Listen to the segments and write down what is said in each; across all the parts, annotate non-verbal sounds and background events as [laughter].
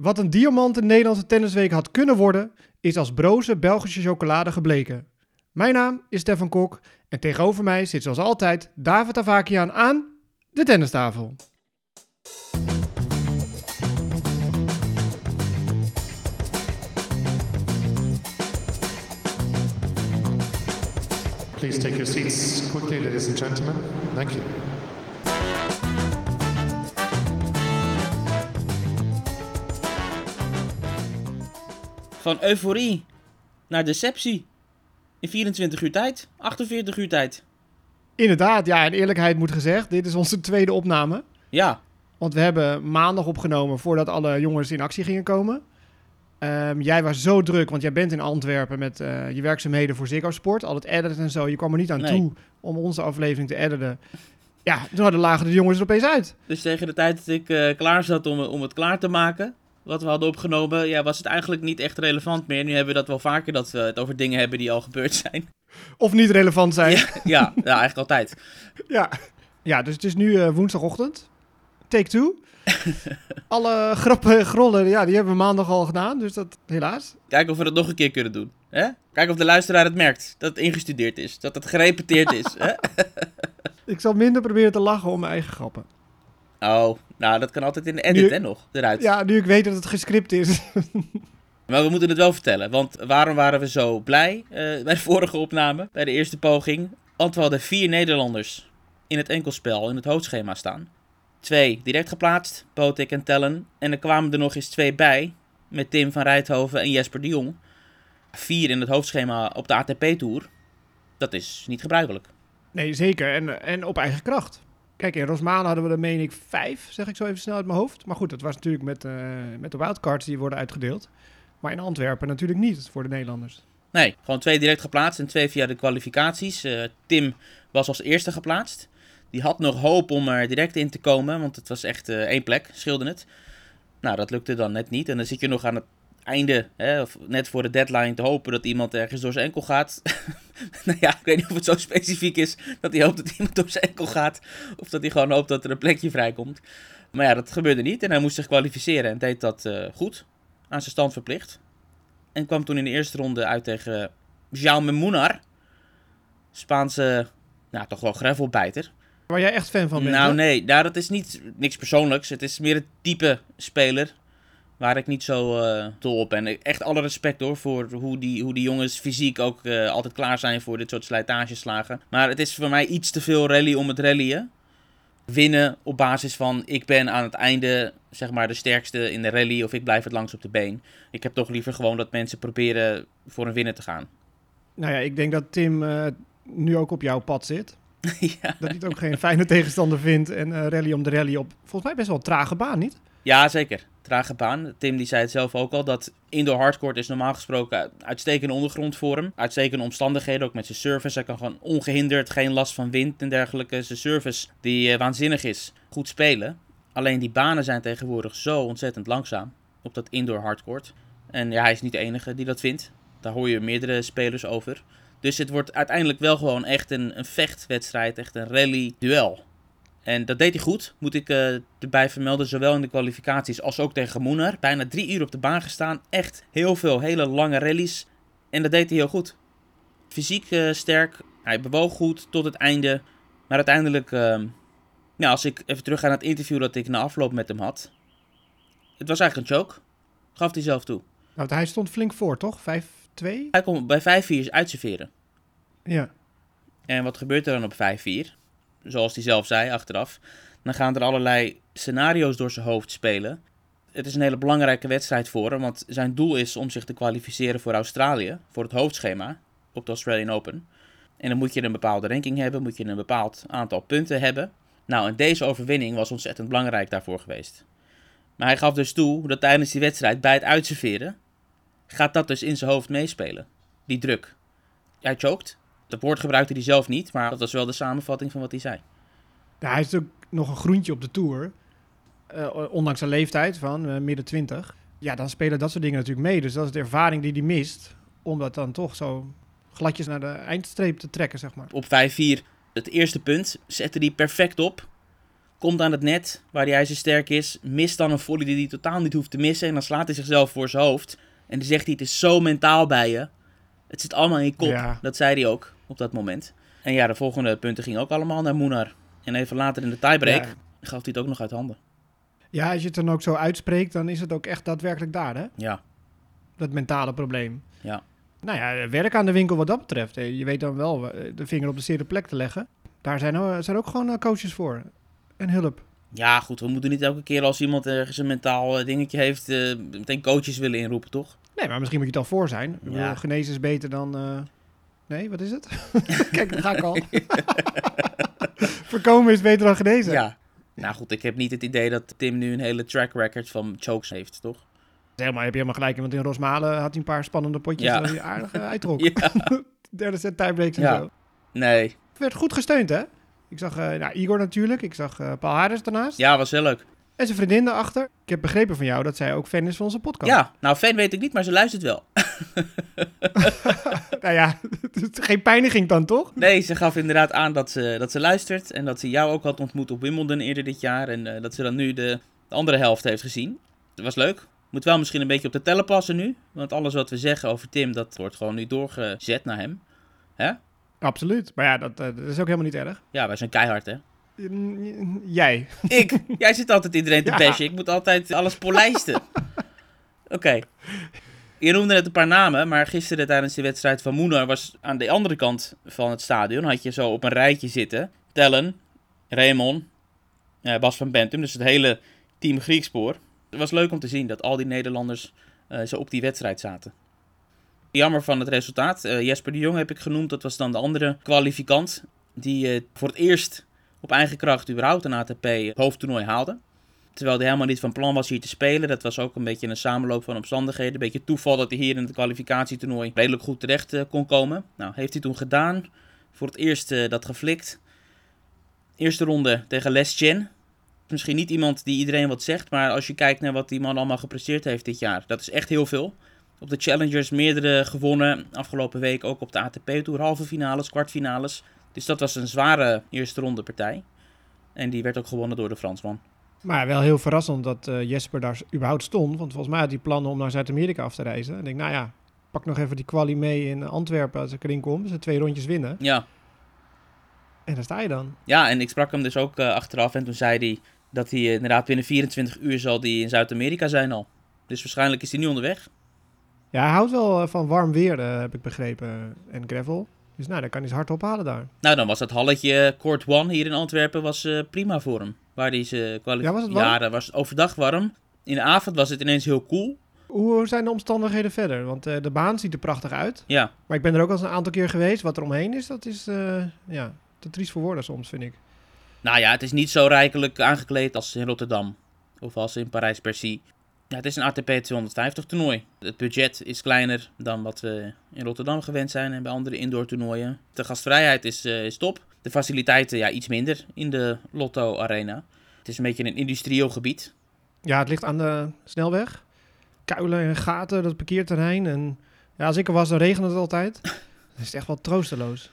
Wat een diamant in Nederlandse tennisweek had kunnen worden, is als broze Belgische chocolade gebleken. Mijn naam is Stefan Kok en tegenover mij zit zoals altijd David Avakian aan de tennistafel. Please take your seats quickly, ladies and gentlemen. Thank you. Van euforie naar deceptie. In 24 uur tijd, 48 uur tijd. Inderdaad, ja, en eerlijkheid moet gezegd, dit is onze tweede opname. Ja, Want we hebben maandag opgenomen voordat alle jongens in actie gingen komen. Ehm, jij was zo druk, want jij bent in Antwerpen met eh, je werkzaamheden voor Ziggo Sport. Al het editen en zo. Je kwam er niet aan Nee. toe om onze aflevering te editen. Ja, toen hadden lagen de jongens er opeens uit. dus tegen de tijd dat ik eh, klaar zat om, om het klaar te maken, wat we hadden opgenomen, ja, was het eigenlijk niet echt relevant meer. Nu hebben we dat wel vaker, dat we het over dingen hebben die al gebeurd zijn. Of niet relevant zijn. Ja, ja, ja, eigenlijk altijd. [laughs] Ja. Ja, dus het is nu eh, woensdagochtend. Take two. [laughs] Alle grappen en grollen, ja, die hebben we maandag al gedaan. Dus dat, helaas. Kijken of we dat nog een keer kunnen doen. Hè? Kijken of de luisteraar het merkt, dat het ingestudeerd is, dat het gerepeteerd is. Hè? [laughs] Ik zal minder proberen te lachen om mijn eigen grappen. Oh, nou, dat kan altijd in de edit, Nu- hè, nog, eruit. Ja, nu ik weet dat het gescript is. [laughs] Maar we moeten het wel vertellen, want waarom waren we zo blij eh, bij de vorige opname, bij de eerste poging? Want we hadden vier Nederlanders in het enkelspel, in het hoofdschema staan. Twee direct geplaatst, Botik en Tellen. En er kwamen er nog eens twee bij, met Tim van Rijthoven en Jesper de Jong. Vier in het hoofdschema op de ATP-tour. Dat is niet gebruikelijk. Nee, zeker. En, en op eigen kracht. Kijk, in Rosmalen hadden we er, meen ik, vijf, zeg ik zo even snel uit mijn hoofd. Maar goed, dat was natuurlijk met, eh, met de wildcards die worden uitgedeeld. Maar in Antwerpen natuurlijk niet voor de Nederlanders. Nee, gewoon twee direct geplaatst en twee via de kwalificaties. Eh, Tim was als eerste geplaatst. Die had nog hoop om er direct in te komen, want het was echt eh, één plek, scheelde het. Nou, dat lukte dan net niet. En dan zit je nog aan het einde, hè, of net voor de deadline, te hopen dat iemand ergens door zijn enkel gaat. [laughs] [laughs] nou ja, ik weet niet of het zo specifiek is dat hij hoopt dat iemand door zijn enkel gaat. Of dat hij gewoon hoopt dat er een plekje vrijkomt. Maar ja, dat gebeurde niet. En hij moest zich kwalificeren en deed dat eh, goed. Aan zijn stand verplicht. En kwam toen in de eerste ronde uit tegen Jaume Munar. Spaanse, nou toch wel gravelbijter. Waar jij echt fan van bent. Nou hè? nee, nou, dat is niet niks persoonlijks. Het is meer het type speler waar ik niet zo eh dol op ben. Echt alle respect hoor voor hoe die, hoe die jongens fysiek ook eh, altijd klaar zijn voor dit soort slijtageslagen. Maar het is voor mij iets te veel rally om het rallyen. Winnen op basis van ik ben aan het einde zeg maar de sterkste in de rally of ik blijf het langs op de been. Ik heb toch liever gewoon dat mensen proberen voor een winnen te gaan. Nou ja, ik denk dat Tim eh, nu ook op jouw pad zit. [laughs] ja. Dat hij het ook geen fijne tegenstander vindt. En rally om de rally op, volgens mij best wel een trage baan, niet? Ja, zeker. Trage baan. Tim die zei het zelf ook al, dat indoor hardcourt is normaal gesproken uitstekende ondergrond voor hem. Uitstekende omstandigheden, ook met zijn service. Hij kan gewoon ongehinderd, geen last van wind en dergelijke. Zijn service, die eh, waanzinnig is, goed spelen. Alleen die banen zijn tegenwoordig zo ontzettend langzaam op dat indoor hardcourt. En ja, hij is niet de enige die dat vindt. Daar hoor je meerdere spelers over. Dus het wordt uiteindelijk wel gewoon echt een, een vechtwedstrijd, echt een rally-duel. En dat deed hij goed, moet ik eh, erbij vermelden. Zowel in de kwalificaties als ook tegen Moener. Bijna drie uur op de baan gestaan. Echt heel veel hele lange rallies. En dat deed hij heel goed. Fysiek eh, sterk. Hij bewoog goed tot het einde. Maar uiteindelijk, eh, ja, als ik even terug ga naar het interview dat ik na afloop met hem had. Het was eigenlijk een choke. Gaf hij zelf toe. Nou, hij stond flink voor, toch? 5-2? Hij kon bij 5-4 uitserveren. Ja. En wat gebeurt er dan op 5-4? Zoals hij zelf zei achteraf. Dan gaan er allerlei scenario's door zijn hoofd spelen. Het is een hele belangrijke wedstrijd voor hem, want zijn doel is om zich te kwalificeren voor Australië, voor het hoofdschema op de Australian Open. En dan moet je een bepaalde ranking hebben, moet je een bepaald aantal punten hebben. Nou, en deze overwinning was ontzettend belangrijk daarvoor geweest. Maar hij gaf dus toe dat tijdens die wedstrijd, bij het uitserveren, gaat dat dus in zijn hoofd meespelen. Die druk. Hij choked. Dat woord gebruikte hij zelf niet, maar dat was wel de samenvatting van wat hij zei. Ja, hij is ook nog een groentje op de Tour. Eh, ondanks zijn leeftijd van eh, midden 20. Ja, dan spelen dat soort dingen natuurlijk mee. Dus dat is de ervaring die hij mist. Om dat dan toch zo gladjes naar de eindstreep te trekken, zeg maar. Op 5-4, het eerste punt, zette hij perfect op. Komt aan het net, waar hij ijzersterk is. Mist dan een volley die hij totaal niet hoeft te missen. En dan slaat hij zichzelf voor zijn hoofd. En dan zegt hij, het is zo mentaal bij je. Het zit allemaal in je kop. Ja. Dat zei hij ook op dat moment. En ja, de volgende punten gingen ook allemaal naar Moenar. En even later in de tiebreak Ja. gaf hij het ook nog uit handen. Ja, als je het dan ook zo uitspreekt, dan is het ook echt daadwerkelijk daar, hè? Ja, Dat mentale probleem. Ja. Nou ja, werk aan de winkel wat dat betreft. hè. Je weet dan wel eh, de vinger op de zere plek te leggen. Daar zijn, eh, zijn ook gewoon eh, coaches voor. En hulp. ja goed, we moeten niet elke keer als iemand ergens een mentaal eh, dingetje heeft... eh, meteen coaches willen inroepen, toch? Nee, maar misschien moet je het al voor zijn. Ja. genezen is beter dan... eh, Nee, wat is het? [laughs] Kijk, daar ga ik al. [laughs] Voorkomen is beter dan genezen. Ja. Nou goed, ik heb niet het idee dat Tim nu een hele track record van chokes heeft, toch? Helemaal, heb je helemaal gelijk. Want in Rosmalen had hij een paar spannende potjes Ja. die aardig eh, uittrok. [laughs] Ja. Derde set tiebreaks en Ja. zo. Nee. Werd goed gesteund, hè? Ik zag eh, nou, Igor natuurlijk. Ik zag eh, Paul Harris daarnaast. Ja, was heel leuk. En zijn vriendin daarachter. Ik heb begrepen van jou dat zij ook fan is van onze podcast. Ja, nou fan weet ik niet, maar ze luistert wel. [laughs] nou ja, [laughs] geen pijniging dan toch? Nee, ze gaf inderdaad aan dat ze, dat ze luistert. En dat ze jou ook had ontmoet op Wimbledon eerder dit jaar. En eh, dat ze dan nu de, de andere helft heeft gezien. Dat was leuk. Moet wel misschien een beetje op de tellen passen nu. Want alles wat we zeggen over Tim, dat wordt gewoon nu doorgezet naar hem. Hè? Absoluut. Maar ja, dat, eh, dat is ook helemaal niet erg. Ja, wij zijn keihard, hè? Jij. [laughs] Ik? Jij zit altijd iedereen te Ja. bashen. Ik moet altijd alles polijsten. Oké. Je noemde net een paar namen, maar gisteren tijdens de wedstrijd van Moenar was aan de andere kant van het stadion, had je zo op een rijtje zitten. Tellen, Raymond, eh, Bas van Bentum, dus het hele team Griekspoor. Het was leuk om te zien dat al die Nederlanders eh, zo op die wedstrijd zaten. Jammer van het resultaat. Eh, Jesper de Jong heb ik genoemd, dat was dan de andere kwalificant. Die eh, voor het eerst op eigen kracht überhaupt een ATP hoofdtoernooi haalde. Terwijl hij helemaal niet van plan was hier te spelen. Dat was ook een beetje een samenloop van omstandigheden. Een beetje toeval dat hij hier in het kwalificatietoernooi redelijk goed terecht eh, kon komen. Nou, heeft hij toen gedaan. Voor het eerst eh, dat geflikt. Eerste ronde tegen Les Chen. Misschien niet iemand die iedereen wat zegt. Maar als je kijkt naar wat die man allemaal gepresteerd heeft dit jaar. Dat is echt heel veel. Op de Challengers meerdere gewonnen. Afgelopen week ook op de ATP-tour. Halve finales, kwartfinales. Dus dat was een zware eerste ronde partij. En die werd ook gewonnen door de Fransman. Maar wel heel verrassend dat eh, Jesper daar überhaupt stond. Want volgens mij had hij plannen om naar Zuid-Amerika af te reizen. En ik denk, nou ja, pak nog even die kwalie mee in Antwerpen als ik erin kom. Ze twee rondjes winnen. Ja, En daar sta je dan. ja en ik sprak hem dus ook eh, achteraf. En toen zei hij dat hij inderdaad binnen 24 uur zal die in Zuid-Amerika zijn al. Dus waarschijnlijk is hij nu onderweg. Ja, hij houdt wel eh, van warm weer, heb ik begrepen. En gravel. Dus nou, dan kan hij zijn hard ophalen daar. Nou, dan was dat halletje Court One hier in Antwerpen was, eh, prima voor hem. Waar hij ze kwalificeerde. Ja, was het warm? Was overdag warm. In de avond was het ineens heel koel. Hoe zijn de omstandigheden verder? Want eh, de baan ziet er prachtig uit. Ja, Maar ik ben er ook al eens een aantal keer geweest. Wat er omheen is, dat is eh, ja, te triest voor woorden soms, vind ik. nou ja, het is niet zo rijkelijk aangekleed als in Rotterdam. Of als in Parijs-Bercy. Ja, het is een ATP 250 toernooi. Het budget is kleiner dan wat we in Rotterdam gewend zijn en bij andere indoor toernooien. De gastvrijheid is, eh, is top. De faciliteiten ja, iets minder in de Lotto Arena. Het is een beetje een industrieel gebied. Ja, het ligt aan de snelweg. Kuilen en gaten, dat parkeerterrein. En ja, als ik er was, dan regent het altijd. [laughs] Dan is het echt wel troosteloos.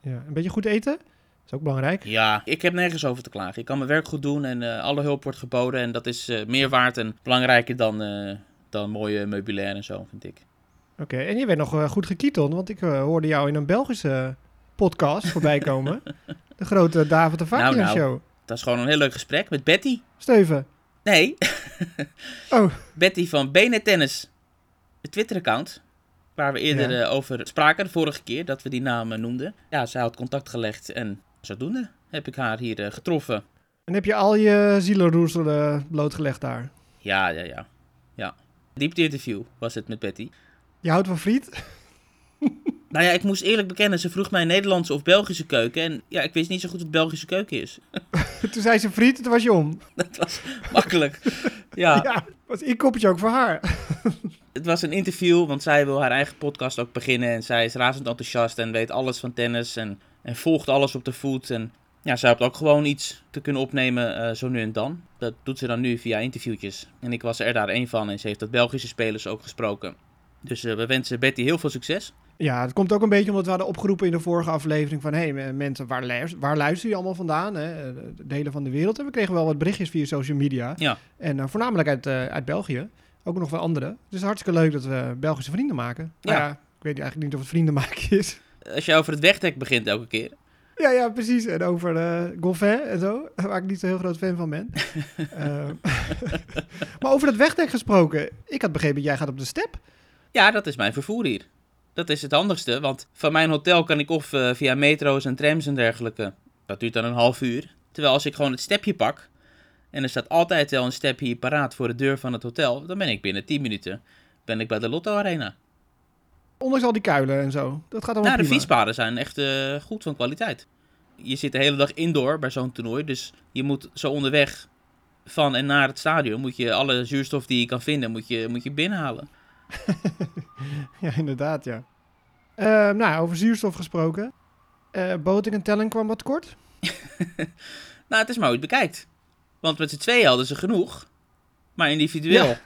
Ja, een beetje goed eten. Is ook belangrijk. Ja, ik heb nergens over te klagen. Ik kan mijn werk goed doen en eh, alle hulp wordt geboden. En dat is eh, meer waard en belangrijker dan, eh, dan mooie meubilair en zo, vind ik. Oké, en je bent nog goed gekieton, want ik hoorde jou in een Belgische podcast voorbij [laughs] komen. De grote David de Vakia Nou, nou. show. Dat is gewoon een heel leuk gesprek met Betty. Steuven. Nee, [laughs] Oh, Betty van Benen Tennis. Het Twitter-account. Waar we eerder Ja. over spraken de vorige keer dat we die naam noemden. Ja, zij had contact gelegd en zodoende heb ik haar hier eh, getroffen. en heb je al je zielenroeselen blootgelegd daar? Ja, ja, ja. ja. Diepte-interview was het met Betty. Je houdt van friet? [laughs] Nou ja, ik moest eerlijk bekennen, ze vroeg mij Nederlandse of Belgische keuken. En ja, ik wist niet zo goed wat Belgische keuken is. [laughs] toen zei ze friet, toen was je om. [laughs] Dat was makkelijk. Ja, Ja, was ik kopje ook voor haar. het was een interview, want zij wil haar eigen podcast ook beginnen. En zij is razend enthousiast en weet alles van tennis en, en volgt alles op de voet. En ja, zij hoopt ook gewoon iets te kunnen opnemen eh, zo nu en dan. Dat doet ze dan nu via interviewtjes. En ik was er daar één van en ze heeft dat Belgische spelers ook gesproken. Dus eh, we wensen Betty heel veel succes. Ja, het komt ook een beetje omdat we hadden opgeroepen in de vorige aflevering van... hé, hey, mensen, waar, luister, waar luisteren jullie allemaal vandaan? Hè? De delen van de wereld. En we kregen wel wat berichtjes via social media. Ja. En uh, voornamelijk uit, uit België. Ook nog wel andere. Dus het is hartstikke leuk dat we Belgische vrienden maken. Ja. Nou ja, ik weet eigenlijk niet of het vrienden maken is. Als je over het wegdek begint elke keer. Ja, ja, precies. En over uh, Goffin en zo, [laughs] waar ik niet zo heel groot fan van ben. uh, [laughs] [laughs] maar over het wegdek gesproken. Ik had begrepen, jij gaat op de step. Ja, dat is mijn vervoer hier. Dat is het handigste, want van mijn hotel kan ik of uh, via metro's en trams en dergelijke. Dat duurt dan een half uur. Terwijl als ik gewoon het stepje pak, en er staat altijd wel een stepje hier paraat voor de deur van het hotel, dan ben ik binnen 10 minuten ben ik bij de Lotto Arena. Ondanks al die kuilen en zo. Dat gaat allemaal Nou, de fietspaden zijn echt uh, goed van kwaliteit. Je zit de hele dag indoor bij zo'n toernooi, dus je moet zo onderweg van en naar het stadion, moet je alle zuurstof die je kan vinden, moet je, moet je binnenhalen. [laughs] ja, inderdaad, ja. Uh, nou, over zuurstof gesproken. Uh, Boting en Telling kwam wat kort. [laughs] nou, het is maar hoe het bekijkt. Want met z'n tweeën hadden ze genoeg. Maar individueel ja.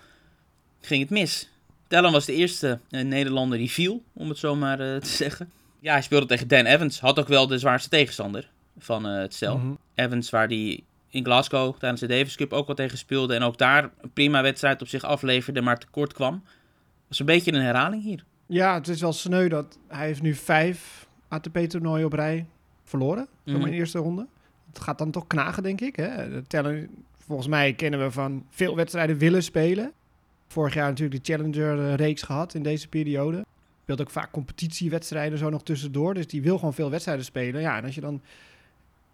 ging het mis. Tellen was de eerste uh, Nederlander die viel, om het zo maar uh, te zeggen. Ja, hij speelde tegen Dan Evans. Had ook wel de zwaarste tegenstander van uh, het stel. Mhm. Mm -hmm. Evans, waar die in Glasgow tijdens de Davis Cup ook wel tegen speelde. En ook daar een prima wedstrijd op zich afleverde, maar tekort kwam. was een beetje een herhaling hier. Ja, het is wel sneu dat hij heeft nu vijf ATP-toernooien op rij verloren. Mm -hmm. in de eerste ronde. Het gaat dan toch knagen, denk ik. Hè? De tellen, volgens mij kennen we van veel wedstrijden willen spelen. Vorig jaar natuurlijk de Challenger-reeks gehad in deze periode. Speelt ook vaak competitiewedstrijden zo nog tussendoor. Dus die wil gewoon veel wedstrijden spelen. Ja, en als je dan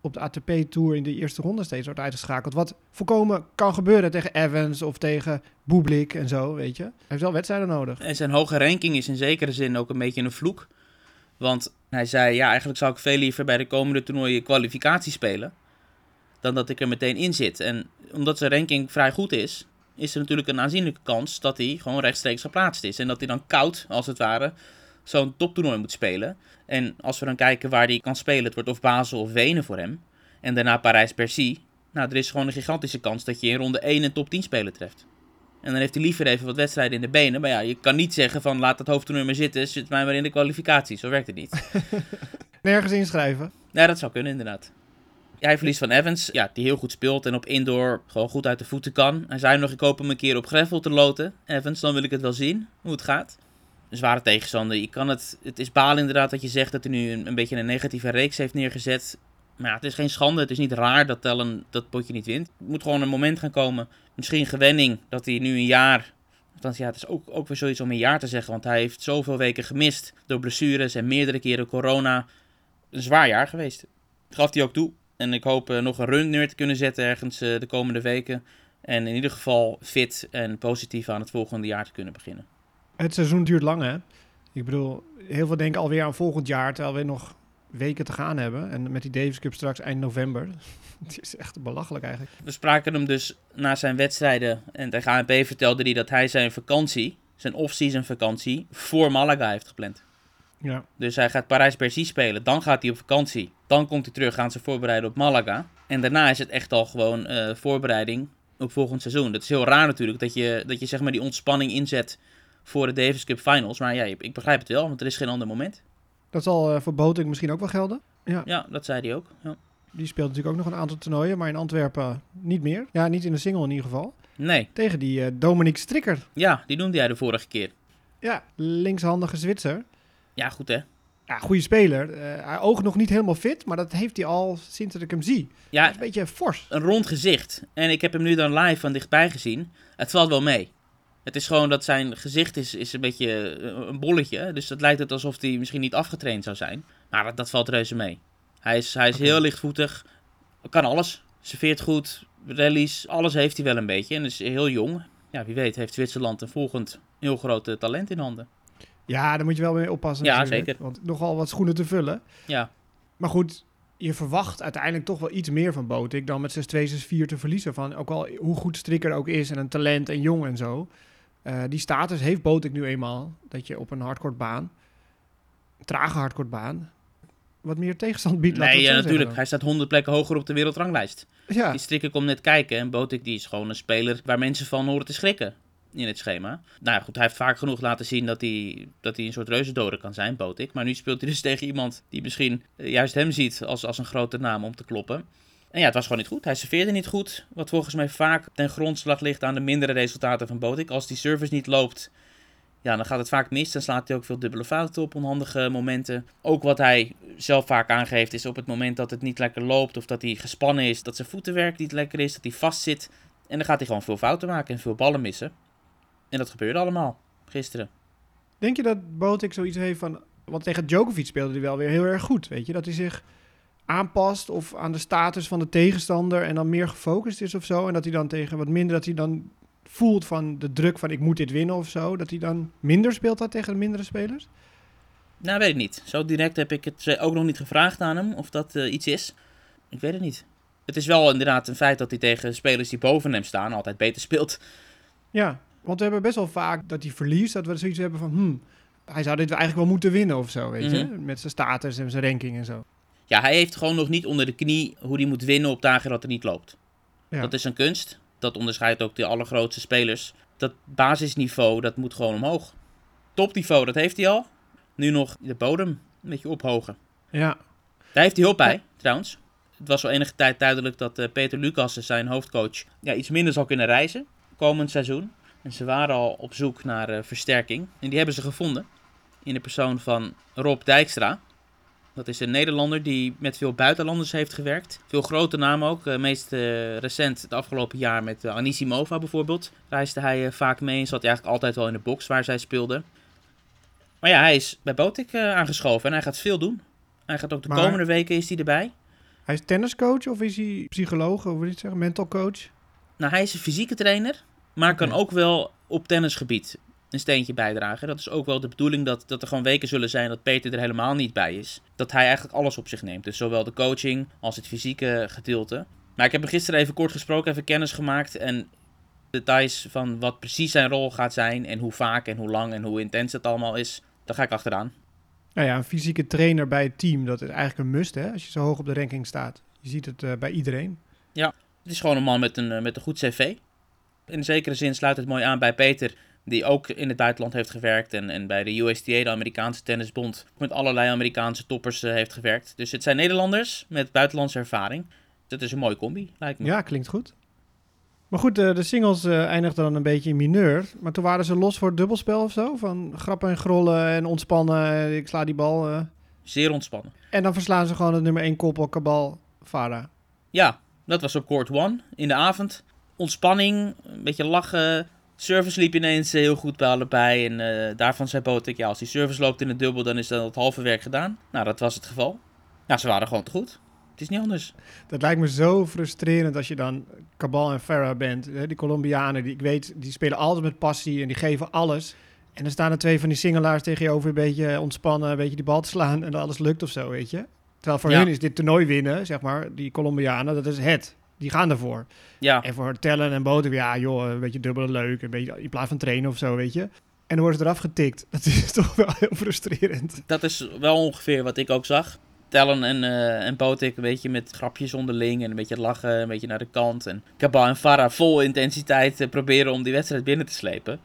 op de ATP-tour in de eerste ronde steeds wordt uitgeschakeld. Wat voorkomen kan gebeuren tegen Evans of tegen Bublik en zo, weet je. Hij heeft wel wedstrijden nodig. En zijn hoge ranking is in zekere zin ook een beetje een vloek. Want hij zei, ja, eigenlijk zou ik veel liever bij de komende toernooien kwalificatie spelen. Dan dat ik er meteen in zit. En omdat zijn ranking vrij goed is, is er natuurlijk een aanzienlijke kans dat hij gewoon rechtstreeks geplaatst is. En dat hij dan koud, als het ware, zo'n toptoernooi moet spelen. En als we dan kijken waar hij kan spelen, het wordt of Basel of Wenen voor hem. En daarna Parijs-Bercy. Nou, er is gewoon een gigantische kans dat je in ronde 1 een top 10 speler treft. En dan heeft hij liever even wat wedstrijden in de benen. Maar ja, je kan niet zeggen van laat het hoofdtoernooi maar zitten, zit mij maar in de kwalificatie. Zo werkt het niet. [laughs] Nergens inschrijven. Ja, dat zou kunnen inderdaad. Hij verliest van Evans, ja, die heel goed speelt en op indoor gewoon goed uit de voeten kan. Hij zei nog, ik hoop hem een keer op gravel te loten. Evans, dan wil ik het wel zien, hoe het gaat. Een zware tegenstander. Je kan het, het is balen inderdaad dat je zegt dat hij nu een, een beetje een negatieve reeks heeft neergezet. Maar ja, het is geen schande. Het is niet raar dat Tellen dat potje niet wint. Het moet gewoon een moment gaan komen. Misschien gewenning dat hij nu een jaar... Want ja, het is ook, ook weer zoiets om een jaar te zeggen. Want hij heeft zoveel weken gemist door blessures en meerdere keren corona. Een zwaar jaar geweest. Dat gaf hij ook toe. En ik hoop uh, nog een run neer te kunnen zetten ergens uh, de komende weken. En in ieder geval fit en positief aan het volgende jaar te kunnen beginnen. Het seizoen duurt lang, hè? Ik bedoel, heel veel denken alweer aan volgend jaar, terwijl we nog weken te gaan hebben. En met die Davis Cup straks eind november. [laughs] Het is echt belachelijk eigenlijk. We spraken hem dus na zijn wedstrijden. En tegen ANP vertelde hij dat hij zijn vakantie, zijn off-season vakantie, voor Malaga heeft gepland. Ja. Dus hij gaat Parijs-Bercy spelen. Dan gaat hij op vakantie. Dan komt hij terug, gaan ze voorbereiden op Malaga. En daarna is het echt al gewoon uh, voorbereiding op volgend seizoen. Dat is heel raar natuurlijk, dat je, dat je zeg maar die ontspanning inzet voor de Davis Cup Finals. Maar ja, ik begrijp het wel, want er is geen ander moment. Dat zal uh, voor Boting misschien ook wel gelden. Ja. ja, dat zei hij ook. Ja. Die speelt natuurlijk ook nog een aantal toernooien, maar in Antwerpen niet meer. Ja, niet in de single in ieder geval. Nee. Tegen die uh, Dominique Strikker. Ja, die noemde jij de vorige keer. Ja, linkshandige Zwitser. Ja, goed hè. Ja, goede speler. Uh, hij oogt nog niet helemaal fit, maar dat heeft hij al sinds dat ik hem zie. Ja, is een beetje fors. Een rond gezicht. En ik heb hem nu dan live van dichtbij gezien. Het valt wel mee. Het is gewoon dat zijn gezicht is, is een beetje een bolletje. Dus dat lijkt het alsof hij misschien niet afgetraind zou zijn. Maar dat, dat valt reuze mee. Hij is, hij is okay. heel lichtvoetig. Kan alles. Serveert goed. Rallies. Alles heeft hij wel een beetje. En is heel jong. Ja, wie weet heeft Zwitserland een volgend heel groot talent in handen. Ja, daar moet je wel mee oppassen. Ja, zeker. Want nogal wat schoenen te vullen. Ja. Maar goed, je verwacht uiteindelijk toch wel iets meer van Botik dan met 6-2, 6-4 te verliezen. Van ook al hoe goed Strikker ook is en een talent en jong en zo. Uh, die status heeft Botik nu eenmaal. Dat je op een hardcourt baan, een trage hardcourt baan, wat meer tegenstand biedt. Nee, ja, natuurlijk. Zeggen. Hij staat 100 plekken hoger op de wereldranglijst. Ja. Die Strikker komt net kijken en Botik die is gewoon een speler waar mensen van horen te schrikken. In het schema. Nou ja, goed, hij heeft vaak genoeg laten zien dat hij, dat hij een soort reuzendoder kan zijn, Botik. Maar nu speelt hij dus [laughs] tegen iemand die misschien eh, juist hem ziet als, als een grote naam om te kloppen. En ja, het was gewoon niet goed. Hij serveerde niet goed. Wat volgens mij vaak ten grondslag ligt aan de mindere resultaten van Botik. Als die service niet loopt, ja, dan gaat het vaak mis. Dan slaat hij ook veel dubbele fouten op onhandige momenten. Ook wat hij zelf vaak aangeeft is op het moment dat het niet lekker loopt of dat hij gespannen is, dat zijn voetenwerk niet lekker is, dat hij vastzit. En dan gaat hij gewoon veel fouten maken en veel ballen missen. En dat gebeurde allemaal gisteren. Denk je dat Botik zoiets heeft van... Want tegen Djokovic speelde hij wel weer heel erg goed, weet je? Dat hij zich aanpast of aan de status van de tegenstander en dan meer gefocust is of zo. En dat hij dan tegen wat minder, dat hij dan voelt van de druk van ik moet dit winnen of zo. Dat hij dan minder speelt dan tegen de mindere spelers? Nou, weet ik niet. Zo direct heb ik het ook nog niet gevraagd aan hem of dat uh, iets is. Ik weet het niet. Het is wel inderdaad een feit dat hij tegen spelers die boven hem staan altijd beter speelt. Ja, want we hebben best wel vaak dat hij verliest. Dat we zoiets hebben van, hmm, hij zou dit eigenlijk wel moeten winnen of zo, weet je. Met zijn status en zijn ranking en zo. Ja, hij heeft gewoon nog niet onder de knie hoe hij moet winnen op dagen dat het niet loopt. Ja. Dat is een kunst. Dat onderscheidt ook de allergrootste spelers. Dat basisniveau, dat moet gewoon omhoog. Topniveau, dat heeft hij al. Nu nog de bodem een beetje ophogen. Ja. Daar heeft hij hulp bij, trouwens. Het was al enige tijd duidelijk dat uh, Peter Lucas, zijn hoofdcoach, ja, iets minder zal kunnen reizen komend seizoen. En ze waren al op zoek naar uh, versterking. En die hebben ze gevonden. In de persoon van Rob Dijkstra. Dat is een Nederlander die met veel buitenlanders heeft gewerkt. Veel grote namen ook. Uh, meest uh, recent het afgelopen jaar met Anisimova bijvoorbeeld. Reisde hij vaak mee en zat hij eigenlijk altijd wel in de box waar zij speelde. Maar ja, hij is bij Botik aangeschoven en hij gaat veel doen. Hij gaat ook de maar komende weken is hij erbij. Hij is tenniscoach of is hij psycholoog of iets zeggen, mental coach? Nou, hij is een fysieke trainer, maar kan ook wel op tennisgebied een steentje bijdragen. Dat is ook wel de bedoeling dat, dat er gewoon weken zullen zijn dat Peter er helemaal niet bij is. Dat hij eigenlijk alles op zich neemt. Dus zowel de coaching als het fysieke gedeelte. Maar ik heb hem gisteren even kort gesproken, even kennis gemaakt. En details van wat precies zijn rol gaat zijn. En hoe vaak en hoe lang en hoe intens het allemaal is. Daar ga ik achteraan. Nou ja, een fysieke trainer bij het team, dat is eigenlijk een must hè, als je zo hoog op de ranking staat. Je ziet het uh, bij iedereen. Ja, het is gewoon een man met een, uh, met een goed cv. In zekere zin sluit het mooi aan bij Peter die ook in het buitenland heeft gewerkt en, en bij de USTA, de Amerikaanse tennisbond, met allerlei Amerikaanse toppers uh, heeft gewerkt. Dus het zijn Nederlanders met buitenlandse ervaring. Dat is een mooie combi, lijkt me. Ja, klinkt goed. Maar goed, de, de singles uh, eindigden dan een beetje in mineur. Maar toen waren ze los voor het dubbelspel of zo? Van grappen en grollen en ontspannen. Ik sla die bal. Uh. Zeer ontspannen. En dan verslaan ze gewoon het nummer 1 koppel, Kabal, Farah. Ja, dat was op court 1 in de avond. Ontspanning, een beetje lachen, Service liep ineens eh, heel goed bij allebei. En uh, daarvan zei Botik, ja, als die service loopt in het dubbel, dan is dan het halve werk gedaan. Nou, dat was het geval. Ja, ze waren gewoon te goed. Het is niet anders. Dat lijkt me zo frustrerend als je dan Cabal en Farah bent. Die Colombianen, die ik weet, die spelen altijd met passie en die geven alles. En dan staan er twee van die singelaars tegen je over een beetje ontspannen, een beetje die bal te slaan en alles lukt of zo, weet je. Terwijl voor ja. hun is dit toernooi winnen, zeg maar, die Colombianen, dat is het die gaan ervoor. Ja. En voor tellen en boten, ja joh, een beetje dubbele leuk, een beetje in plaats van trainen of zo, weet je. En dan worden ze eraf getikt. [laughs] Dat is toch wel heel frustrerend. Dat is wel ongeveer wat ik ook zag. Tellen en, uh, en Botik een beetje met grapjes onderling en een beetje lachen, een beetje naar de kant. En Cabal en Farah vol intensiteit uh, proberen om die wedstrijd binnen te slepen.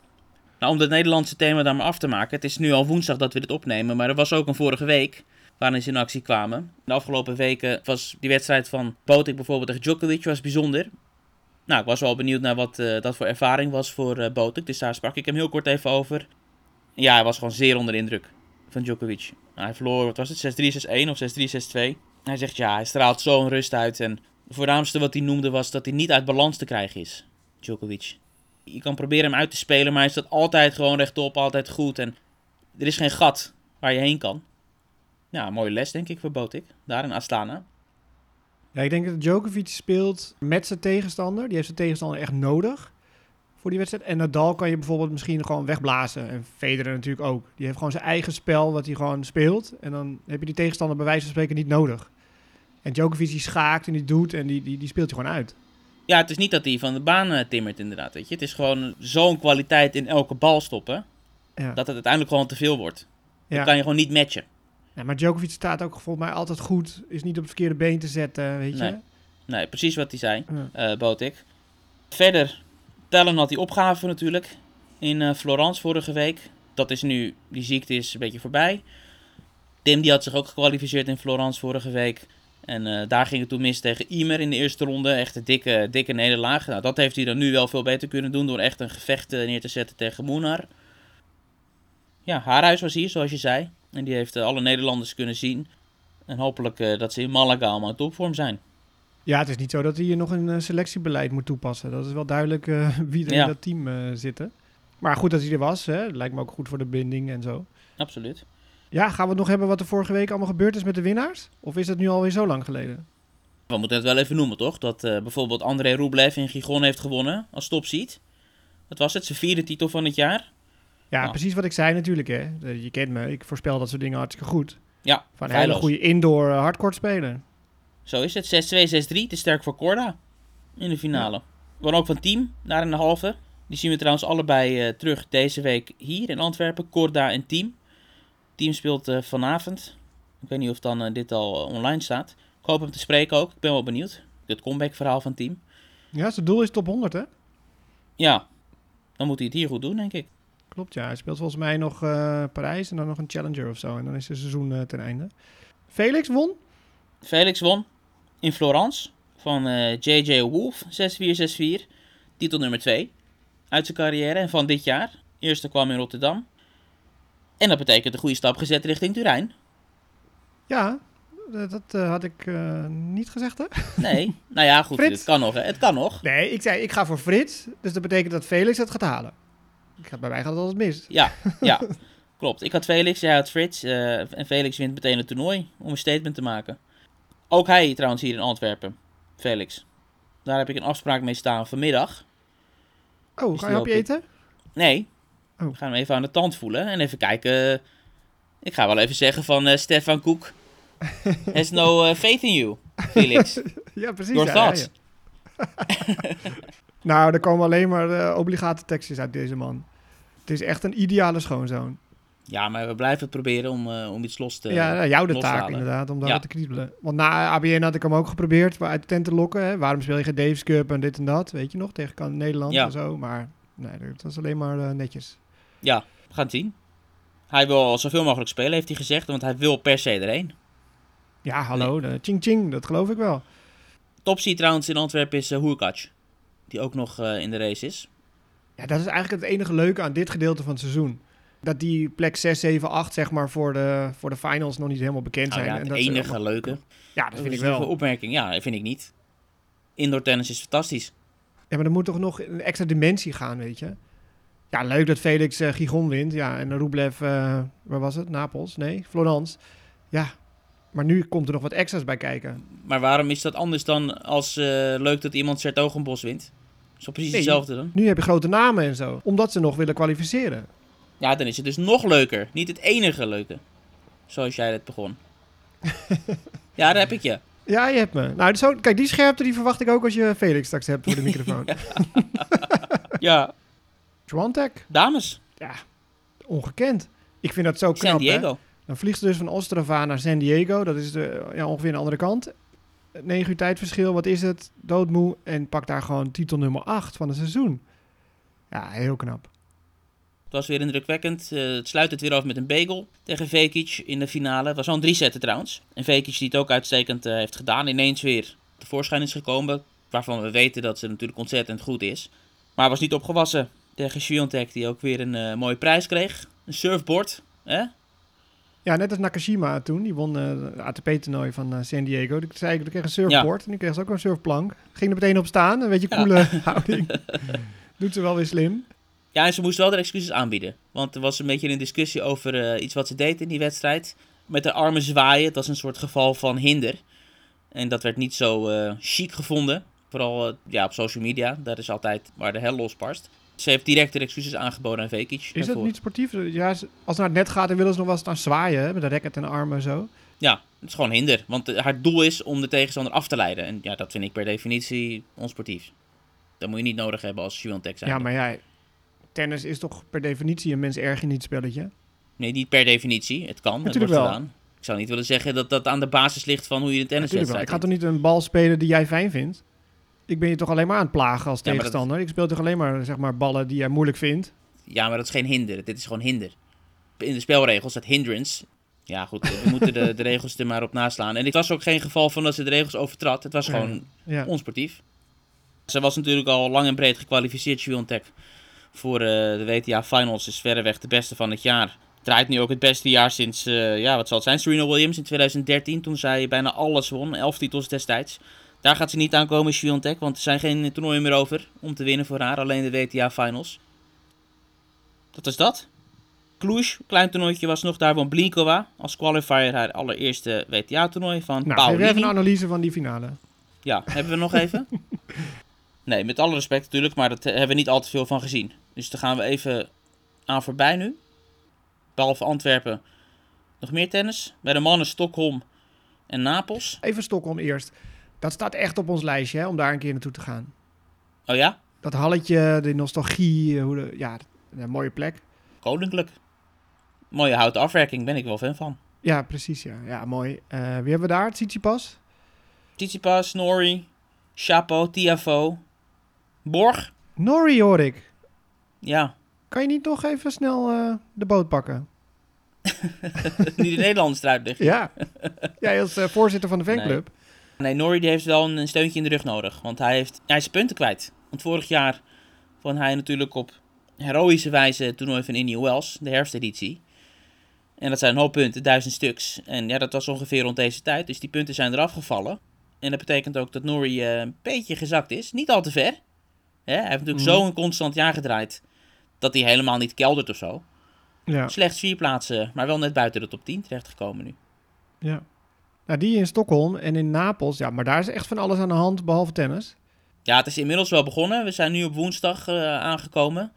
Nou, om het Nederlandse thema daar maar af te maken. Het is nu al woensdag dat we dit opnemen, maar er was ook een vorige week waarin ze in actie kwamen. De afgelopen weken was die wedstrijd van Botik bijvoorbeeld tegen Djokovic was bijzonder. Nou, ik was wel benieuwd naar wat uh, dat voor ervaring was voor uh, dus daar sprak ik hem heel kort even over. Ja, hij was gewoon zeer onder de indruk van Djokovic. Hij verloor, wat was het, 6-3, 6-1 of 6-3, 6-2. Hij zegt ja, hij straalt zo'n rust uit. En het voornaamste wat hij noemde was dat hij niet uit balans te krijgen is, Djokovic. Je kan proberen hem uit te spelen, maar hij staat altijd gewoon rechtop, altijd goed. En er is geen gat waar je heen kan. Ja, mooie les denk ik voor Botik. Daar in Astana. Ja, ik denk dat Djokovic speelt met zijn tegenstander. Die heeft zijn tegenstander echt nodig voor die wedstrijd. En Nadal kan je bijvoorbeeld misschien gewoon wegblazen. En Federer natuurlijk ook. Die heeft gewoon zijn eigen spel wat hij gewoon speelt. En dan heb je die tegenstander bij wijze van spreken niet nodig. En Djokovic die schaakt en die doet en die, die, die speelt je gewoon uit. Ja, het is niet dat hij van de baan uh, timmert inderdaad, weet je. Het is gewoon zo'n kwaliteit in elke bal stoppen... Ja. dat het uiteindelijk gewoon te veel wordt. Ja. Dan kan je gewoon niet matchen. Maar Djokovic staat ook volgens mij altijd goed. Is niet op het verkeerde been te zetten, weet je? Nee, nee precies wat hij zei, ja. uh, Botik. Verder, Tellen had die opgave natuurlijk. in uh, Florence vorige week. Dat is nu, die ziekte is een beetje voorbij. Tim die had zich ook gekwalificeerd in Florence vorige week. En uh, daar ging het toen mis tegen Imer in de eerste ronde. Echt een dikke, dikke nederlaag. Nou, dat heeft hij dan nu wel veel beter kunnen doen door echt een gevecht neer te zetten tegen Moenar. Ja, Haarhuis was hier, zoals je zei. En die heeft uh, alle Nederlanders kunnen zien. En hopelijk dat ze in Malaga allemaal in topvorm zijn. Ja, het is niet zo dat hij hier nog een selectiebeleid moet toepassen. Dat is wel duidelijk [laughs] wie er ja. in dat team zitten. Maar goed dat hij er was. Hè? Lijkt me ook goed voor de binding en zo. Absoluut. Ja, gaan we het nog hebben wat er vorige week allemaal gebeurd is met de winnaars? Of is het nu alweer zo lang geleden? We moeten het wel even noemen, toch? Dat uh, bijvoorbeeld André Rublev in Gigon heeft gewonnen als topseed. Wat was het? Zijn vierde titel van het jaar? Ja, nou. precies wat ik zei natuurlijk. Hè. Je kent me, ik voorspel dat soort dingen hartstikke goed. Ja, Van een hele goede indoor uh, hardcourt spelen. Zo is het. 6-2, 6-3. Te sterk voor Corda in de finale. Ja. We ook van team naar een halve. Die zien we trouwens allebei uh, terug deze week hier in Antwerpen. Corda en team team speelt uh, vanavond. Ik weet niet of dan dit al online staat. Ik hoop hem te spreken ook. Ik ben wel benieuwd. Het comeback verhaal van team. Ja, zijn doel is top 100 hè? Ja, dan moet hij het hier goed doen denk ik. Klopt ja, hij speelt volgens mij nog Parijs en dan nog een Challenger of zo. En dan is het seizoen ten einde. Felix won? Felix won in Florence van JJ Wolf 6-4-6-4. Titel nummer 2 uit zijn carrière en van dit jaar. Eerste kwam in Rotterdam. En dat betekent een goede stap gezet richting Turijn. Ja, dat uh, had ik uh, niet gezegd, hè? Nee, nou ja, goed, het kan nog, hè? Het kan nog. Nee, ik zei, ik ga voor Frits, dus dat betekent dat Felix het gaat halen. Ik ga, bij mij gaat het altijd mis. Ja, ja, [laughs] klopt. Ik had Felix, jij had Frits, uh, en Felix wint meteen het toernooi om een statement te maken. Ook hij trouwens hier in Antwerpen, Felix. Daar heb ik een afspraak mee staan vanmiddag. Oh, dus ga je op je eten? Nee, Oh. We gaan hem even aan de tand voelen en even kijken. Ik ga wel even zeggen van uh, Stefan Koek. [laughs] Has no uh, faith in you, Felix. ja, precies. Your ja, thoughts. Ja, [laughs] nou, er komen alleen maar uh, obligate tekstjes uit deze man. Het is echt een ideale schoonzoon. Ja, maar we blijven proberen om, om iets los te Ja, nou, jou de taak inderdaad, om daar ja. te kriebelen. Want na ABN had ik hem ook geprobeerd uit de tent te lokken. Hè. Waarom speel je geen Davis Cup en dit en dat, weet je nog, tegen Nederland ja. en zo. Maar nee, dat was alleen maar netjes. Ja, we gaan het zien. Hij wil zoveel mogelijk spelen, heeft hij gezegd, want hij wil per se erheen. Ja, hallo, de ching ching, dat geloof ik wel. Topsy trouwens in Antwerpen is uh, die ook nog uh, in de race is. Ja, dat is eigenlijk het enige leuke aan dit gedeelte van het seizoen. Dat die plek 6, 7, 8 zeg maar voor de, voor de finals nog niet helemaal bekend zijn. Oh, ja, het en dat enige allemaal... leuke. Ja, dat vind ik wel. Een opmerking, ja, dat vind ik niet. Indoor tennis is fantastisch. Ja, maar er moet toch nog een extra dimensie gaan, weet je. Ja, leuk dat Felix uh, Gigon wint. Ja, en Rublev, uh, waar was het? Napels? Nee, Florence. Ja, maar nu komt er nog wat extra's bij kijken. Maar waarom is dat anders dan als uh, leuk dat iemand Sertogenbos wint? Is toch precies nee, hetzelfde dan? Nu heb je grote namen en zo. Omdat ze nog willen kwalificeren. Ja, dan is het dus nog leuker. Niet het enige leuke. Zoals jij het begon. [laughs] ja, daar heb ik je. Ja, je hebt me. Nou, zo, kijk, die scherpte die verwacht ik ook als je Felix straks hebt voor de [laughs] microfoon. ja. Swantek. Dames. Ja, ongekend. Ik vind dat zo knap. San Diego. Hè? Dan vliegt ze dus van Ostrava naar San Diego. Dat is de, ja, ongeveer de andere kant. 9 uur tijdverschil, wat is het? Doodmoe. En pak daar gewoon titel nummer 8 van het seizoen. Ja, heel knap. Het was weer indrukwekkend. Uh, het sluit het weer af met een bagel tegen Vekic in de finale. Het was zo'n drie zetten trouwens. En Vekic die het ook uitstekend uh, heeft gedaan. Ineens weer tevoorschijn is gekomen. Waarvan we weten dat ze natuurlijk ontzettend goed is. Maar was niet opgewassen tegen Sviontek, die ook weer een uh, mooie prijs kreeg. Een surfboard, hè? Ja, net als Nakashima toen. Die won uh, het ATP-toernooi van uh, San Diego. Die zei ik, kreeg een surfboard. En die kreeg ze ook een surfplank. Ging er meteen op staan. Een beetje coole [laughs] houding. Doet ze wel weer slim. Ja, en ze moest wel de excuses aanbieden. Want er was een beetje een discussie over uh, iets wat ze deed in die wedstrijd. Met de armen zwaaien. Dat was een soort geval van hinder. En dat werd niet zo chic gevonden. Vooral ja, op social media. Dat is altijd waar de hel losbarst. Ze heeft direct de excuses aangeboden aan Vekic. Is dat niet sportief? Ja, als het naar het net gaat, dan willen ze nog wel eens naar zwaaien. Hè? Met de racket en de armen en zo. Ja, het is gewoon hinder. Want haar doel is om de tegenstander af te leiden. En ja, dat vind ik per definitie onsportief. Dat moet je niet nodig hebben als Swiatek zijn. Ja, maar jij... Tennis is toch per definitie een mens erg in het spelletje? Nee, niet per definitie. Het kan. Natuurlijk het wordt wel. Gedaan. Ik zou niet willen zeggen dat dat aan de basis ligt van hoe je de tennis wedstrijd Ik ga toch niet een bal spelen die jij fijn vindt? Ik ben je toch alleen maar aan het plagen als tegenstander. ik speel toch alleen maar, zeg maar ballen die jij moeilijk vindt. Ja, maar dat is geen hinder. Dit is gewoon hinder. In de spelregels staat hindrance. Ja, goed, we [laughs] moeten de, de regels er maar op naslaan. En het was ook geen geval van dat ze de regels overtrad. Het was gewoon Ja. onsportief. Ze was natuurlijk al lang en breed gekwalificeerd, Swiatek, voor eh, de WTA Finals. Is verreweg de beste van het jaar. Draait nu ook het beste jaar sinds, eh, ja, wat zal het zijn, Serena Williams in 2013. Toen zij bijna alles won, 11 titels destijds. Daar gaat ze niet aankomen, Swiatek, want er zijn geen toernooien meer over om te winnen voor haar. Alleen de WTA Finals. Dat is dat. Cluj, klein toernooitje was nog. Daar won Blinkova als qualifier haar allereerste WTA-toernooi van Nou, geef even een analyse van die finale. Ja, hebben we nog even? [laughs] Nee, met alle respect natuurlijk, maar daar hebben we niet al te veel van gezien. Dus daar gaan we even aan voorbij nu. Behalve Antwerpen, nog meer tennis. Bij de mannen Stockholm en Napels. Even Stockholm eerst. Dat staat echt op ons lijstje, hè, om daar een keer naartoe te gaan. Oh ja, Dat halletje, de nostalgie, eh, hoe de, ja, een mooie plek. koninklijk. Mooie houten afwerking, ben ik wel fan van. Ja, precies, ja. Ja, mooi. Eh, wie hebben we daar? Tsitsipas? Tsitsipas, Nori, Chapo, Tiafo, Borg. Norrie hoor ik. Ja, Kan je niet nog even snel eh, de boot pakken? [laughs] nu de Nederlanders eruit liggen. Ja. Jij als voorzitter van de fanclub. Nee, Norrie die heeft wel een, steuntje in de rug nodig. Want hij, heeft, hij is punten kwijt. Want vorig jaar won hij natuurlijk op heroïsche wijze het toernooi van Indian Wells, de herfsteditie. En dat zijn een hoop punten, duizend stuks. En ja, dat was ongeveer rond deze tijd. Dus die punten zijn eraf gevallen. En dat betekent ook dat Norrie eh, een beetje gezakt is. Niet al te ver. Hij heeft natuurlijk Mhm. zo'n constant jaar gedraaid. Dat hij helemaal niet keldert of zo. Ja. Slechts vier plaatsen, maar wel net buiten de top 10 terechtgekomen nu. ja. Nou, die in Stockholm en in Napels. Ja, maar daar is echt van alles aan de hand, behalve tennis. Ja, het is inmiddels wel begonnen. We zijn nu op woensdag eh, aangekomen.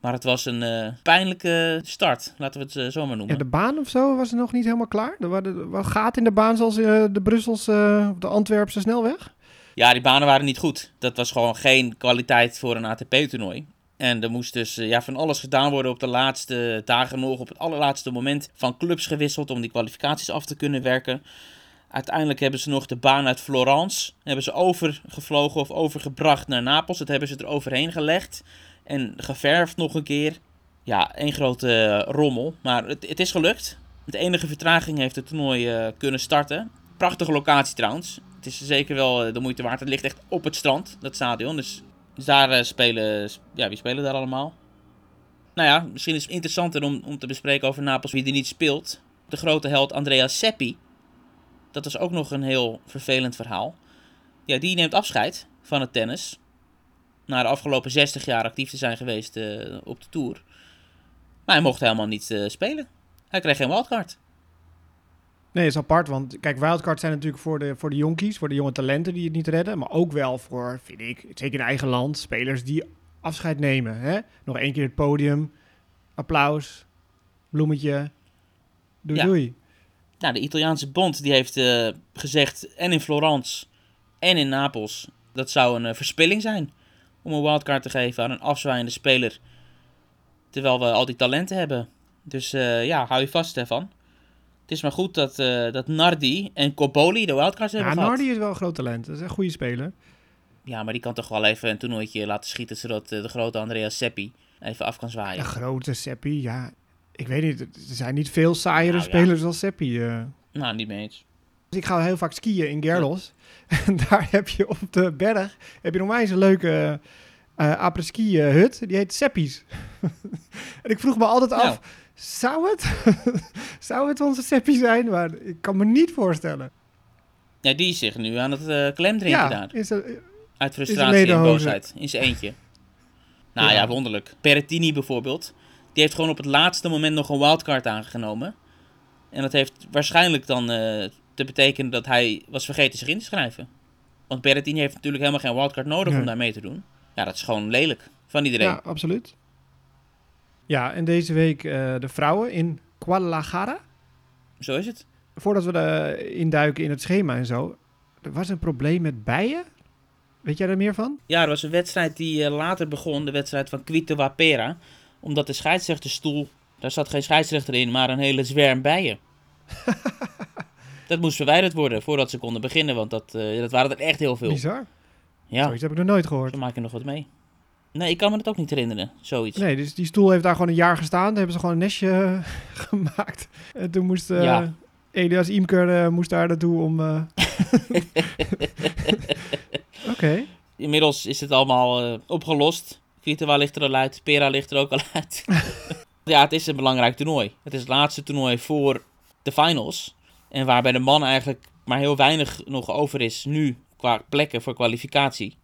Maar het was een eh, pijnlijke start, laten we het eh, zo maar noemen. Ja, de baan of zo was nog niet helemaal klaar. Er waren gaat in de baan zoals de Brusselse of de Antwerpse snelweg. Ja, die banen waren niet goed. Dat was gewoon geen kwaliteit voor een ATP-toernooi. En er moest dus eh, ja, van alles gedaan worden op de laatste dagen nog. Op het allerlaatste moment van clubs gewisseld om die kwalificaties af te kunnen werken. Uiteindelijk hebben ze nog de baan uit Florence. Hebben ze overgevlogen of overgebracht naar Napels. Dat hebben ze er overheen gelegd. En geverfd nog een keer. Ja, één grote eh, rommel. Maar het, het is gelukt. Met enige vertraging heeft het toernooi eh, kunnen starten. Prachtige locatie trouwens. Het is zeker wel de moeite waard. Het ligt echt op het strand, dat stadion. Dus, dus daar eh, spelen... Ja, wie spelen daar allemaal? Nou ja, misschien is het interessanter om, om te bespreken over Napels wie er niet speelt. De grote held Andrea Seppi. Dat is ook nog een heel vervelend verhaal. Ja, die neemt afscheid van het tennis. Na de afgelopen 60 jaar actief te zijn geweest eh, op de Tour. Maar hij mocht helemaal niet eh, spelen. Hij kreeg geen wildcard. Nee, is apart, want kijk, wildcards zijn natuurlijk voor de, voor de jonkies, voor de jonge talenten die het niet redden. Maar ook wel voor, vind ik, zeker in eigen land, spelers die afscheid nemen. Hè? Nog één keer het podium, applaus, bloemetje, doei Ja. doei. Nou, de Italiaanse bond die heeft eh, gezegd, en in Florence en in Napels, dat zou een eh, verspilling zijn om een wildcard te geven aan een afzwaaiende speler. Terwijl we al die talenten hebben. Dus eh, ja, hou je vast, Stefan. Het is maar goed dat, eh, dat Nardi en Coppoli de wildcards Ja, hebben gehad. Nardi is wel een groot talent, dat is een goede speler. Ja, maar die kan toch wel even een toernooitje laten schieten, zodat eh, de grote Andrea Seppi even af kan zwaaien. Een grote Seppi, ja. Ik weet niet, er zijn niet veel saaiere Nou, ja. spelers dan Seppi. eh. Nou, niet mee eens. Dus ik ga heel vaak skiën in Gerlos. [laughs] En daar heb je op de berg heb je nog eens een leuke eh apres-ski hut. Die heet Seppi's. [laughs] en ik vroeg me altijd af, Nou. Zou het, [laughs] zou het onze Seppi zijn? Maar ik kan me niet voorstellen. Ja, die is zich nu aan het klem drinken ja, daar. is er, Uit frustratie en boosheid. In zijn eentje. Nou ja. Ja. wonderlijk. Berrettini bijvoorbeeld. Die heeft gewoon op het laatste moment nog een wildcard aangenomen. En dat heeft waarschijnlijk dan eh, te betekenen dat hij was vergeten zich in te schrijven. Want Berrettini heeft natuurlijk helemaal geen wildcard nodig Nee. om daar mee te doen. Ja, dat is gewoon lelijk van iedereen. ja, absoluut. Ja, en deze week eh, de vrouwen in Guadalajara. Zo is het. Voordat we er induiken in het schema en zo. Er was een probleem met bijen. Weet jij er meer van? Ja, er was een wedstrijd die eh, later begon. De wedstrijd van Quito Wapera. Omdat de scheidsrechterstoel... Daar zat geen scheidsrechter in, maar een hele zwerm bijen. [laughs] dat moest verwijderd worden voordat ze konden beginnen. Want dat, eh, dat waren er echt heel veel. Bizar. Ja, Zoiets heb ik nog nooit gehoord. zo maak je nog wat mee. Nee, ik kan me het ook niet herinneren. Zoiets. Nee, dus die stoel heeft daar gewoon een jaar gestaan. Daar hebben ze gewoon een nestje eh, [laughs] gemaakt. En toen moest Ja. Elias Imker eh, moest daar naartoe om... [laughs] Oké. Inmiddels is het allemaal opgelost. Kvitova ligt er al uit, Pera ligt er ook al uit. [laughs] ja, het is een belangrijk toernooi. Het is het laatste toernooi voor de finals. En waar bij de mannen eigenlijk maar heel weinig nog over is nu qua plekken voor kwalificatie.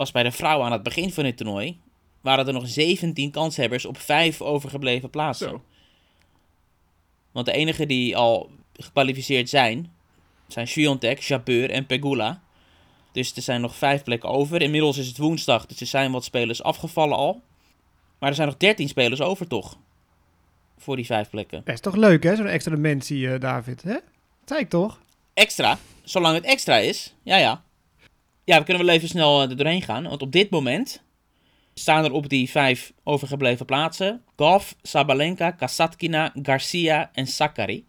Pas bij de vrouwen aan het begin van dit toernooi waren er nog 17 kanshebbers op 5 overgebleven plaatsen. Zo. Want de enigen die al gekwalificeerd zijn, zijn Swiatek, Jabeur en Pegula. Dus er zijn nog vijf plekken over. Inmiddels is het woensdag, dus er zijn wat spelers afgevallen al. Maar er zijn nog 13 spelers over toch? Voor die vijf plekken. Dat is toch leuk, hè? Zo'n extra dimensie, eh, David. Hè? Dat zei ik toch? Extra, zolang het extra is. Ja, ja. Ja, we kunnen wel even snel eh, er doorheen gaan. Want op dit moment staan er op die vijf overgebleven plaatsen... Goff, Sabalenka, Kasatkina, Garcia en Sakari.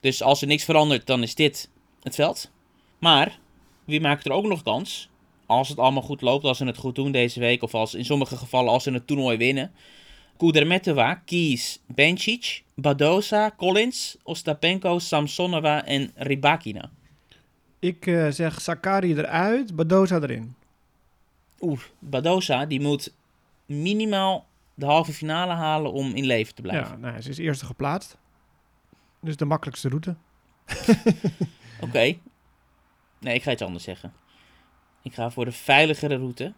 Dus als er niks verandert, dan is dit het veld. Maar, wie maakt er ook nog kans? Als het allemaal goed loopt, als ze het goed doen deze week... of als in sommige gevallen als ze het toernooi winnen... Kudermetova, Kies, Bencic, Badosa, Collins, Ostapenko, Samsonova en Rybakina. Ik eh, zeg Sakari eruit, Badoza erin. Oeh, Badosa die moet minimaal de halve finale halen om in leven te blijven. Ja, nou, ze is eerste geplaatst. Dus de makkelijkste route. [laughs] Oké. Nee, ik ga iets anders zeggen. Ik ga voor de veiligere route.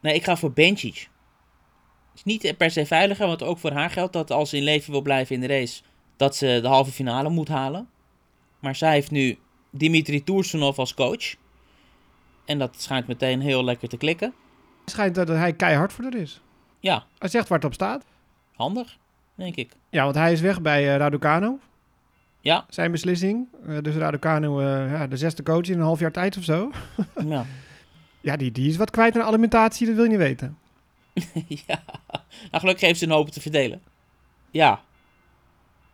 Nee, ik ga voor Bencic. Is niet per se veiliger, want ook voor haar geldt dat als ze in leven wil blijven in de race, dat ze de halve finale moet halen. Maar zij heeft nu Dimitri Toursunov als coach. En dat schijnt meteen heel lekker te klikken. Het schijnt dat hij keihard voor haar is. Ja, Hij zegt waar het op staat. handig, denk ik. Ja, want hij is weg bij eh, Raducano. Ja. Zijn beslissing. Eh, dus Raducano, eh, ja, de zesde coach in een half jaar tijd of zo. [laughs] ja. Ja, die, die is wat kwijt aan alimentatie, dat wil je niet weten. [laughs] ja. Nou, gelukkig heeft ze een hoop te verdelen. Ja.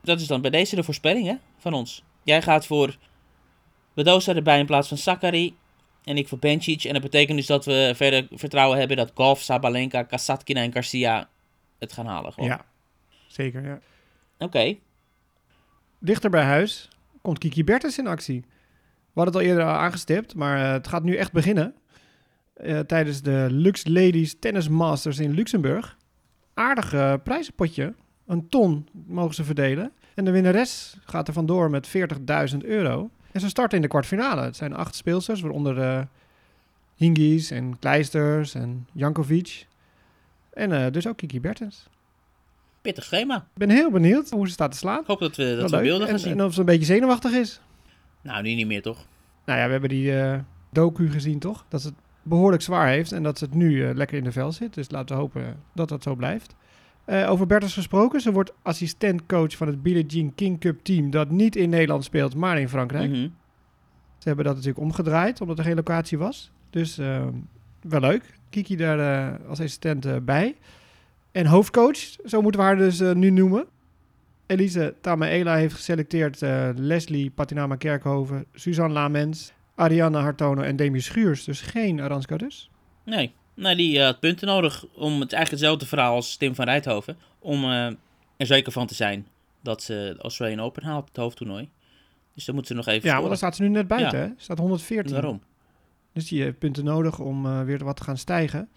Dat is dan bij deze de voorspelling, hè, van ons. Jij gaat voor Bedosa erbij in plaats van Sakari. En ik voor Bencic. En dat betekent dus dat we verder vertrouwen hebben dat Golf, Sabalenka, Kasatkina en Garcia het gaan halen. Gewoon. Ja, zeker. Ja. Oké. Dichter bij huis komt Kiki Bertens in actie. We hadden het al eerder aangestipt, maar eh, het gaat nu echt beginnen. Eh, tijdens de Lux Ladies Tennis Masters in Luxemburg. Aardig eh, prijzenpotje. Een ton mogen ze verdelen. En de winnares gaat er vandoor met 40.000 euro. En ze starten in de kwartfinale. Het zijn acht speelsters, waaronder eh Hingis en Kleisters en Jankovic. En eh, dus ook Kiki Bertens. Pittig schema. Ik ben heel benieuwd hoe ze staat te slaan. Ik hoop dat we, dat we leuk. beelden gaan en, zien. en of ze een beetje zenuwachtig is. Nou, nu niet meer, toch? Nou ja, we hebben die eh, docu gezien, toch? Dat ze het behoorlijk zwaar heeft en dat ze het nu lekker in de vel zit. Dus laten we hopen dat dat zo blijft. Eh, over Bertens gesproken. Ze wordt assistentcoach van het Billie Jean King Cup team dat niet in Nederland speelt, maar in Frankrijk. Mhm. Ze hebben dat natuurlijk omgedraaid, omdat er geen locatie was. Dus eh, wel leuk. Kiki daar eh, als assistent eh, bij. En hoofdcoach, zo moeten we haar dus nu noemen. Elise Tamaela heeft geselecteerd Leslie Patinama Kerkhoven, Suzanne Lamens, Ariane Hartono en Demi Schuurs. Dus geen Aranska dus. Nee. Nee, die eh, had punten nodig om het eigenlijk hetzelfde verhaal als Tim van Rijthoven. Om eh, er zeker van te zijn dat ze Australian Open haalt, het hoofdtoernooi. Dus dan moeten ze nog even Ja, want dan staat ze nu net buiten. Ja. Hè? Staat 114. Daarom. Dus die heeft punten nodig om eh, weer wat te gaan stijgen.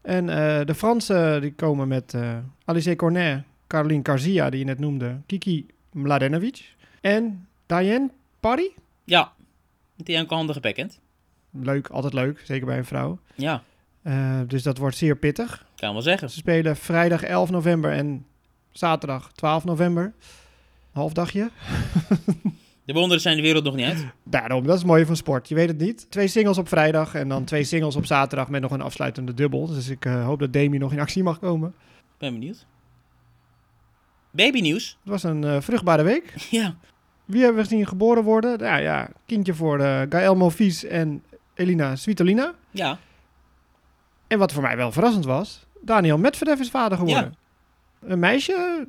En eh, de Fransen die komen met eh Alice Cornet, Caroline Carzia, die je net noemde, Kiki Mladenovic en Diane Parry. Ja, die een handige backhand. Leuk, altijd leuk, zeker bij een vrouw. Ja, Eh, dus dat wordt zeer pittig. kan wel zeggen. Ze spelen vrijdag 11 november en zaterdag 12 november. Halfdagje. [laughs] De wonderen zijn de wereld nog niet uit. Daarom, dat is het mooie van sport. Je weet het niet. Twee singles op vrijdag en dan twee singles op zaterdag met nog een afsluitende dubbel. Dus ik eh, hoop dat Demi nog in actie mag komen. Ben benieuwd. Babynieuws. Het was een eh, vruchtbare week. [laughs] Ja, Wie hebben we gezien geboren worden? Ja, ja kindje voor eh Gaël Monfils en Elina Svitolina. ja. En wat voor mij wel verrassend was, Daniel Medvedev is vader geworden. Een meisje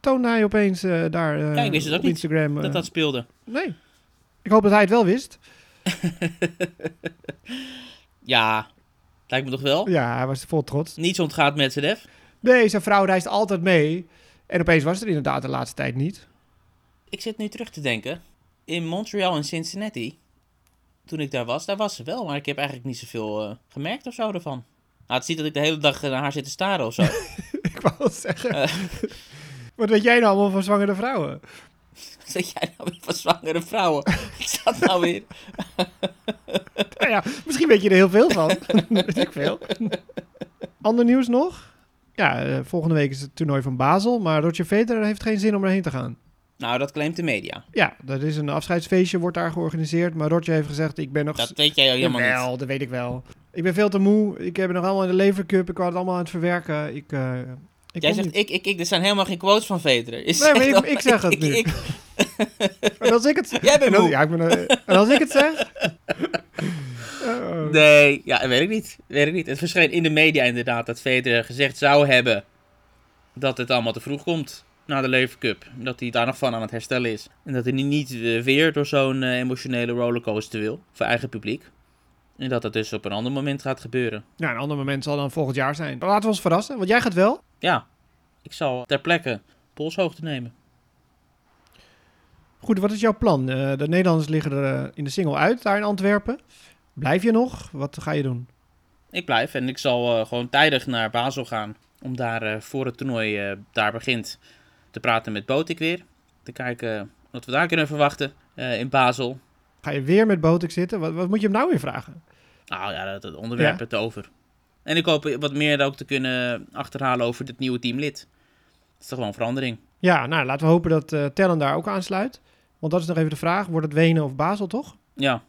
toonde hij opeens eh, daar Ja, ik wist het ook op niet, Instagram. eh, dat dat speelde. Nee. Ik hoop dat hij het wel wist. [laughs] Ja, Lijkt me toch wel? Ja, hij was vol trots. Niets ontgaat Medvedev. Nee, zijn vrouw reist altijd mee. En opeens was er inderdaad de laatste tijd niet. Ik zit nu terug te denken. In Montreal en Cincinnati, toen ik daar was, daar was ze wel. Maar ik heb eigenlijk niet zoveel gemerkt of zo ervan. Het is niet dat ik de hele dag naar haar zit te staren of zo. [laughs] Ik wou het zeggen. Eh. Wat weet jij nou allemaal van zwangere vrouwen? Zeg jij nou weer van zwangere vrouwen? [laughs] Is dat nou weer? [laughs] Nou ja, misschien weet je er heel veel van. weet ik veel. Ander nieuws nog? Ja, eh, volgende week is het toernooi van Basel. Maar Roger Federer heeft geen zin om erheen te gaan. Nou, dat claimt de media. Ja, dat is een afscheidsfeestje, wordt daar georganiseerd. Maar Roger heeft gezegd, ik ben nog... Dat weet jij helemaal niet. Jawel, dat weet ik wel. Ik ben veel te moe. Ik heb nog allemaal in de levercup. Ik wou het allemaal aan het verwerken. Ik, eh, ik Jij zegt niet. ik, ik, ik. Er zijn helemaal geen quotes van Federer. Nee, maar ik- ik zeg het [laughs] nu. ik- En als ik het... [laughs] Jij bent moe. Ja, ik ben, eh, en als ik het zeg... [laughs] Nee, ja, weet ik niet. Weet ik niet. Het verscheen in de media inderdaad dat Federer gezegd zou hebben dat het allemaal te vroeg komt na de Lever Cup. Dat hij daar nog van aan het herstellen is. En dat hij niet eh, weer door zo'n eh, emotionele rollercoaster wil voor eigen publiek. En dat dat dus op een ander moment gaat gebeuren. Ja, een ander moment zal dan volgend jaar zijn. Laten we ons verrassen, want jij gaat wel. Ja, ik zal ter plekke polshoogte nemen. Goed, wat is jouw plan? Eh, de Nederlanders liggen er eh, in de single uit, daar in Antwerpen. Blijf je nog? Wat ga je doen? Ik blijf en ik zal eh, gewoon tijdig naar Basel gaan. Om daar eh, voor het toernooi eh, daar begint te praten met Botik weer. Te kijken wat we daar kunnen verwachten eh, in Basel. Ga je weer met Botik zitten? Wat, wat moet je hem nou weer vragen? Nou ja, dat, het onderwerp Ja. het over. En ik hoop wat meer ook te kunnen achterhalen over dit nieuwe teamlid. Dat is toch wel een verandering. Ja, nou, laten we hopen dat eh Tellen daar ook aansluit. Want dat is nog even de vraag. Wordt het Wenen of Basel, toch? Ja,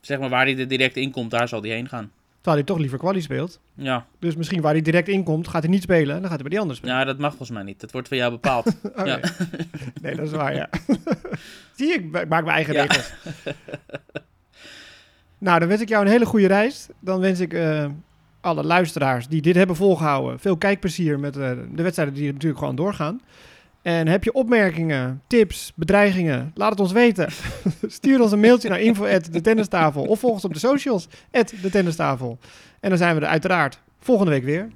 zeg maar waar hij er direct in komt, daar zal hij heen gaan. Terwijl hij toch liever quali speelt. Ja, Dus misschien waar hij direct in komt, gaat hij niet spelen. En dan gaat hij bij die anders spelen. ja dat mag volgens mij niet. Dat wordt voor jou bepaald. [laughs] Ja. [laughs] [laughs] nee. dat is waar, ja. Zie je, ik ma- maak mijn eigen Ja. regels. nou, dan wens ik jou een hele goede reis. Dan wens ik eh, alle luisteraars die dit hebben volgehouden... veel kijkplezier met eh, de wedstrijden die natuurlijk gewoon doorgaan. En heb je opmerkingen, tips, bedreigingen? Laat het ons weten. [laughs] Stuur ons een mailtje naar info@detennistafel of volg ons op de socials @detennistafel. En dan zijn we er uiteraard volgende week weer.